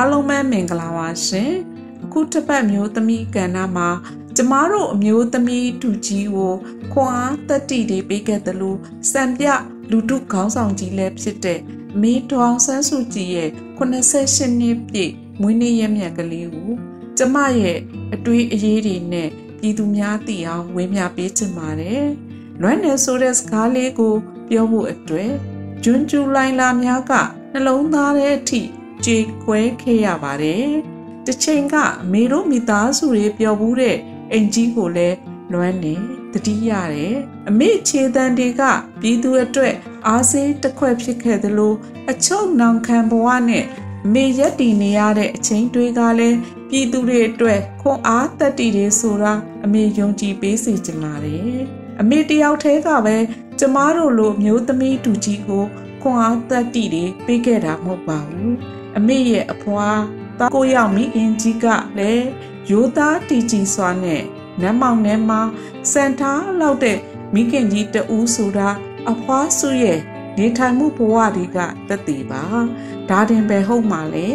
အားလုံးပဲမင်္ဂလာပါရှင်အခုတစ်ပတ်မျိုးသမီးကဏ္ဍမှာကျမတို့အမျိုးသမီးတူကြီးကိုခွန်အားတက်တီတွေပေးခဲ့တယ်လို့စံပြလူထုခေါင်းဆောင်ကြီးလည်းဖြစ်တဲ့မေတောင်ဆန်းစုကြည်ရဲ့88နှစ်ပြည့်မွေးနေ့ရက်မြတ်ကလေးကိုကျမရဲ့အတွေးအရေးတွေနဲ့ပြည်သူများသိအောင်ဝေမျှပေးချင်ပါတယ်။လွမ်းနယ်ဆိုတဲ့စကားလေးကို ပြောဖို့အတွက်ဂျွန်းကျူလိုင်းလာများကနှလုံးသားတဲ့အထိ ကြေခွဲခဲ့ရပါတယ်။တစ်ချိန်ကမေတို့မိသားစုတွေပျော်ဘူးတဲ့အင်ကြီးကိုလည်းလွမ်းနေတတိရတယ်။အမေခြေတံတွေကပြည်သူအတွက်အားစေးတစ်ခွက်ဖြစ်ခဲ့သလိုအချုပ်နောင်ခံဘဝနဲ့မေရက်တည်နေရတဲ့အချိန်တွေကလည်းပြည်သူတွေအတွက်ခွန်အားတက်တည်တွေဆိုတာအမေယုံကြည်ပေးစေချင်ပါတယ်။အမေတယောက်တည်းကပဲကျမတို့လိုမျိုးသမီးတူကြီးကိုခွန်အားတက်တည်တွေပေးခဲ့တာမဟုတ်ပါဘူး။ အမေရဲ့အဖွာသားကိုရောက်မိခင်ကြီးကလည်းရိုးသားတည်ကြည်စွာနဲ့နမ်းမောင်ထဲမှာစံထားလောက်တဲ့မိခင်ကြီးတဦးဆိုတာအဖွားစုရဲ့နေထိုင်မှုဘဝတွေကတက်တည်ပါဒါတင်ပဲဟုတ်မှာလေ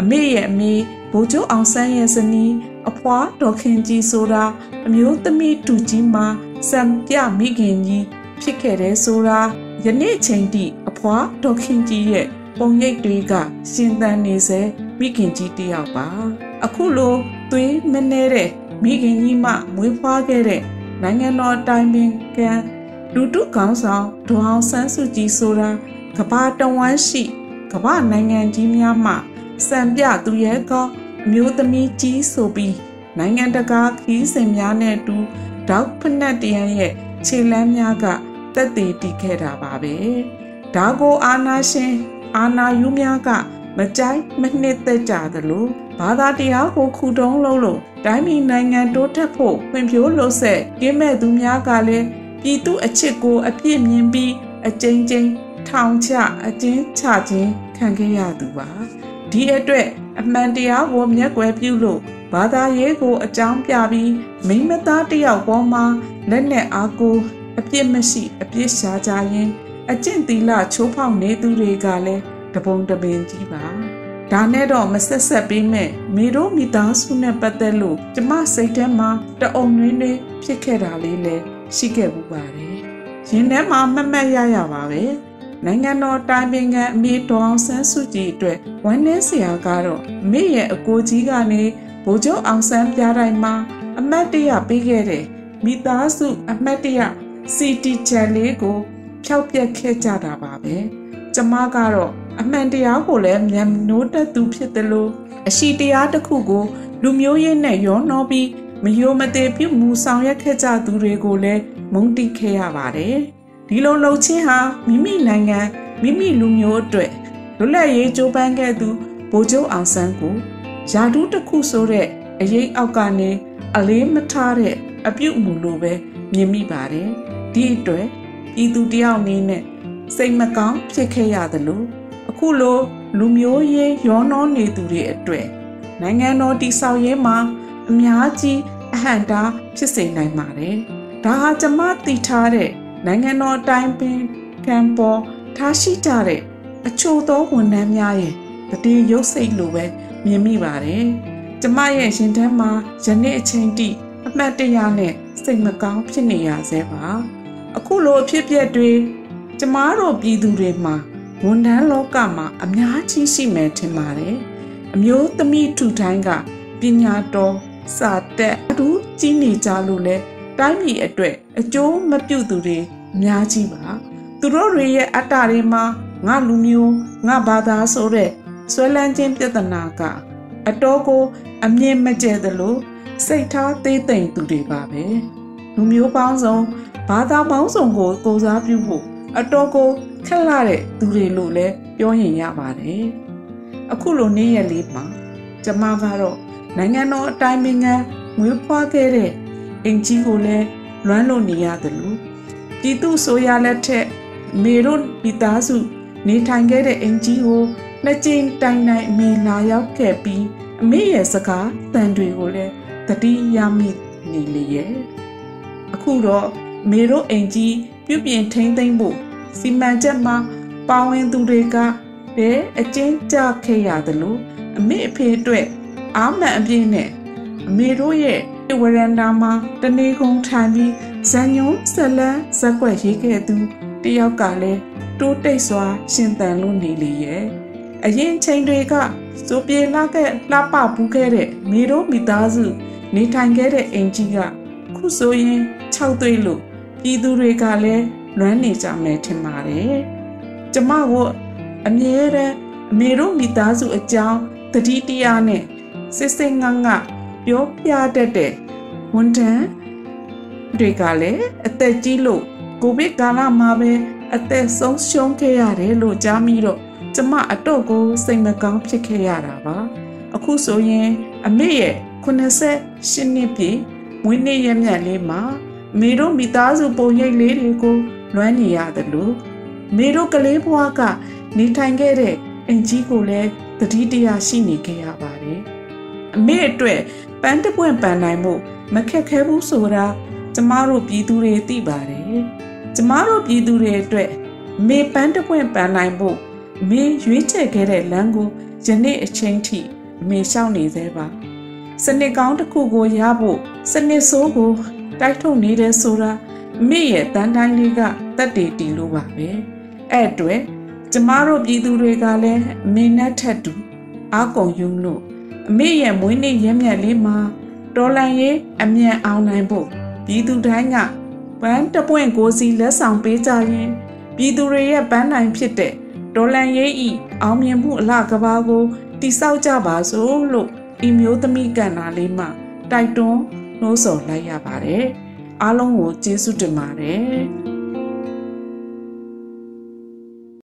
အမေရဲ့အမေဘိုးကျော်အောင်ဆန်းရဲ့ဇနီးအဖွားဒေါ်ခင်ကြီးဆိုတာအမျိုးသမီးတူကြီးမှာစံပြမိခင်ကြီးဖြစ်ခဲ့တဲ့ဆိုတာယနေ့ချိန်ထိအဖွားဒေါ်ခင်ကြီးရဲ့ ပုံရိပ်တွေကရှင်သန်နေစေမိခင်ကြီးတယောက်ပါအခုလိုသွေးမနှဲတဲ့မိခင်ကြီးမှမွေးဖွားခဲ့တဲ့နိုင်ငံတော်တိုင်ပင်ခံလူတုကောင်းဆောင်ဒေါအောင်ဆန်းစုကြည်ဆိုတာကဘာတဝမ်းရှိကဘာနိုင်ငံကြီးများမှစံပြသူရဲ့ကောအမျိုးသမီးကြီးဆိုပြီးနိုင်ငံတကာခီးစဉ်များနဲ့အတူဒေါက်ဖနက်တရန်ရဲ့ခြေလမ်းများကတက်တည်တည်ခဲ့တာပါပဲ ဒါကိုအာနာရှင်အာနာယူများကမကြိုက်မနှစ်သက်ကြသလိုဘာသာတရားကိုခုတုံးလုံးလို့တိုင်းပြည်နိုင်ငံတိုးတက်ဖို့ဖွံ့ဖြိုးလို့ဆက်ကင်းမဲ့သူများကလည်းပြည်သူအချစ်ကိုအပြည့်မြင်ပြီးအကြိမ်ကြိမ်ထောင်ချအကျဉ်းချခြင်းခံခဲ့ရသူပါဒီအတွက်အမှန်တရားကိုမျက်ကွယ်ပြုလို့ဘာသာရေးကိုအကြောင်းပြပြီးမိမသားတယောက်ပေါ်မှာလက်နဲ့အားကိုအပြစ်မရှိအပြစ်ရှာကြရင် အကျင့်သီလချိုးဖောက်နေသူတွေကလည်းတပုံတပင်ကြီးပါဒါနဲ့တော့မဆက်ဆက်ပေးမဲ့မိတို့မိသားစုနဲ့ပတ်သက်လို့ကျမစိတ်ထဲမှာတအုံနှင်းနှင်းဖြစ်ခဲ့တာလေးလည်းရှိခဲ့ဘူးပါတယ်ရင်ထဲမှာမမတ်ရရပါပဲနိုင်ငံတော်တိုင်ပင်ခံအမေတော်အောင်ဆန်းစုကြည်အတွက်ဝမ်းနည်းစရာကတော့မိရဲ့အကိုကြီးကနေဗိုလ်ချုပ်အောင်ဆန်းပြတိုင်းမှာအမတ်တရပေးခဲ့တဲ့မိသားစုအမတ်တရစီတီချန်လေးကို ဖျောက်ပြက်ခဲ့ကြတာပါပဲကျမကတော့အမှန်တရားကိုလည်းမြန်နိုးတက်သူဖြစ်တယ်လို့အရှိတရားတစ်ခုကို လူမျိုးရေးနဲ့ရောနှောပြီးမယိုမသေးပြုမှုဆောင်ရွက်ခဲ့ကြသူတွေကိုလည်းမုန်းတိခဲ့ရပါတယ်ဒီလိုလှုပ်ချင်းဟာမိမိနိုင်ငံမိမိလူမျိုးအတွက်လွတ်လပ်ရေးကြိုးပမ်းခဲ့သူဗိုလ်ချုပ်အောင်ဆန်းကိုယာဒူးတစ်ခုဆိုတဲ့အရေးအောက်ကနေအလေးမထားတဲ့အပြုတ်မှုလိုပဲမြင်မိပါတယ်ဒီအတွက် ဤသူတယောက်အနေနဲ့စိတ်မကောင်းဖြစ်ခဲ့ရသလိုအခုလိုလူမျိုးရေးရောနှောနေသူတွေအတွက်နိုင်ငံတော်တည်ဆောက်ရေးမှာအများကြီးအဟန့်တားဖြစ်စေနိုင်ပါတယ်ဒါဟာကျမသိထားတဲ့နိုင်ငံတော်အတိုင်းပင်ကံပေါ်ထားရှိကြတဲ့အချို့သောဝန်ထမ်းများရဲ့တည်ရုပ်စိတ်လိုပဲမြင်မိပါတယ်။ကျမရဲ့ရှင်တန်းမှာယနေ့အချိန်ထိအမှတ်တရနဲ့စိတ်မကောင်းဖြစ်နေရဆဲပါ။ အခုလိုအဖြစ်အပျက်တွေကျမတို့ပြည်သူတွေမှာဝန်ထမ်းလောကမှာအများကြီးရှိမယ်ထင်ပါတယ်။အမျိုးသမီးထူတိုင်းကပညာတော်စာတက်အတူကြီးနေကြလို့လဲတိုင်းပြည်အတွက်အကျိုးမပြုသူတွေအများကြီးပါသူတို့တွေရဲ့အတ္တတွေမှာငါလူမျိုးငါဘာသာဆိုတဲ့ဆွဲလန်းခြင်းပြဿနာကအတော်ကို အမြင့်မကျဲသလိုစိတ်ထားသေးသိမ်သူတွေပါပဲ လူမျိုးပေါင်းစုံဘာသာပေါင်းစုံကိုကိုစားပြုဖို့အတော်ကိုခက်လာတဲ့သူတွေလို့လည်းပြောရင်ရပါတယ်အခုလိုနေ့ရက်လေးမှာကျမကတော့နိုင်ငံတော်အတိုင်းပင်ခံငွေဖွားခဲ့တဲ့အင်ကြီးကိုလည်းလွမ်းလို့နေရတယ်လို့ပြည်သူဆိုရလက်ထက်မေတို့မိသားစုနေထိုင်ခဲ့တဲ့အင်ကြီးကိုနှစ်ကြိမ်တိုင်တိုင်အမေလာရောက်ခဲ့ပြီးအမေရဲ့စကားတန်တွေကိုလည်းတတိယမိနေလေရဲ့ အခုတော့မေတို့အင်ကြီးပြုပြင်ထိမ့်သိမ့်ဖို့စီမံချက်မှာပါဝင်သူတွေကလည်းအကျဉ်းချခဲ့ရတယ်လို့အအမေအဖေအတွက်အာမန်အပြည့်နဲ့အမေတို့ရဲ့ဝရန်တာမှာတနေကုန်ထိုင်ပြီးဇန်ညုံဇလန်းဇက်ွက်ရေးခဲ့သူတယောက်ကလည်းတိုးတိတ်စွာ ရှင်သန်လို့နေလေရဲ့အရင်ချိန်တွေကစိုးပြေလာခဲ့လှပပူးခဲ့တဲ့မိတို့မိသားစု နေထိုင်ခဲ့တဲ့အိမ်ကြီးက ခုဆိုရင်၆သွေးလို့ပြည်သူတွေကလည်းလွမ်းနေကြမယ်ထင်ပါတယ်။ကျမတို့အမြဲတမ်းအမေတို့မိသားစုအကြောင်းတတိတရားနဲ့စစ်စစ်ငန်းငါပြောပြတတ်တဲ့ဝန်ထမ်းတွေကလည်းအသက်ကြီးလို့ကိုဗစ်ကာလမှာပဲအသက်ဆုံးရှုံးခဲ့ရတယ်လို့ကြားမိတော့ကျမအတော့ကိုစိတ်မကောင်းဖြစ်ခဲ့ရတာပါအခုဆိုရင် အမေရဲ့88နှစ်ပြည့် မွေးနေ့ရမြတ်လေးမှာမေတို့မိသားစုပုံရိပ်လေးတွေကိုလွမ်းနေရတယ်လို့မေတို့ကလေးဘွားကနေထိုင်ခဲ့တဲ့အင်ကြီးကိုလည်းတတိတရားရှိနေခဲ့ရပါတယ်အမေအတွက်ပန်းတပွင့်ပန်နိုင်မှုမခက်ခဲဘူးဆိုတာကျမတို့ပြည်သူတွေသိပါတယ်ကျမတို့ပြည်သူတွေအတွက်မေပန်းတပွင့်ပန်နိုင်ဖို့မင်းရွေးချယ်ခဲ့တဲ့လမ်းကိုယနေ့အချိန်ထိမေလျှောက်နေသေးပါ စနစ်ကောင်းတစ်ခုကိုရဖို့စနစ်ဆိုးကိုတိုက်ထုတ်နေတယ်ဆိုတာမိရဲ့တန်တိုင်းလေးကတက်တည်တီလို့ပါပဲအဲ့အတွက်ကျမတို့ပြည်သူတွေကလည်းမင်းနဲ့ထက်တူအာကုံယုံလို့အမေရဲ့မွေးနေ့ရက်မြတ်လေးမှာတော်လန်ရေးအမြန်အောင်နိုင်ဖို့ပြည်သူတိုင်းကပန်းတပွင့်ကိုစီလက်ဆောင်ပေးကြရင်ပြည်သူတွေရဲ့ပန်းနိုင်ဖြစ်တဲ့ဒေါ်လန်ရေးဤအောင်မြင်မှုအလှကဘာကိုတိဆောက်ကြပါစို့လို့ ဤမျိုးသမီးကန္နာလေးမှတိုက်တွန်းနှိုးဆော်လိုက်ရပါတယ်အားလုံးကိုကျေးဇူးတင်ပါတယ်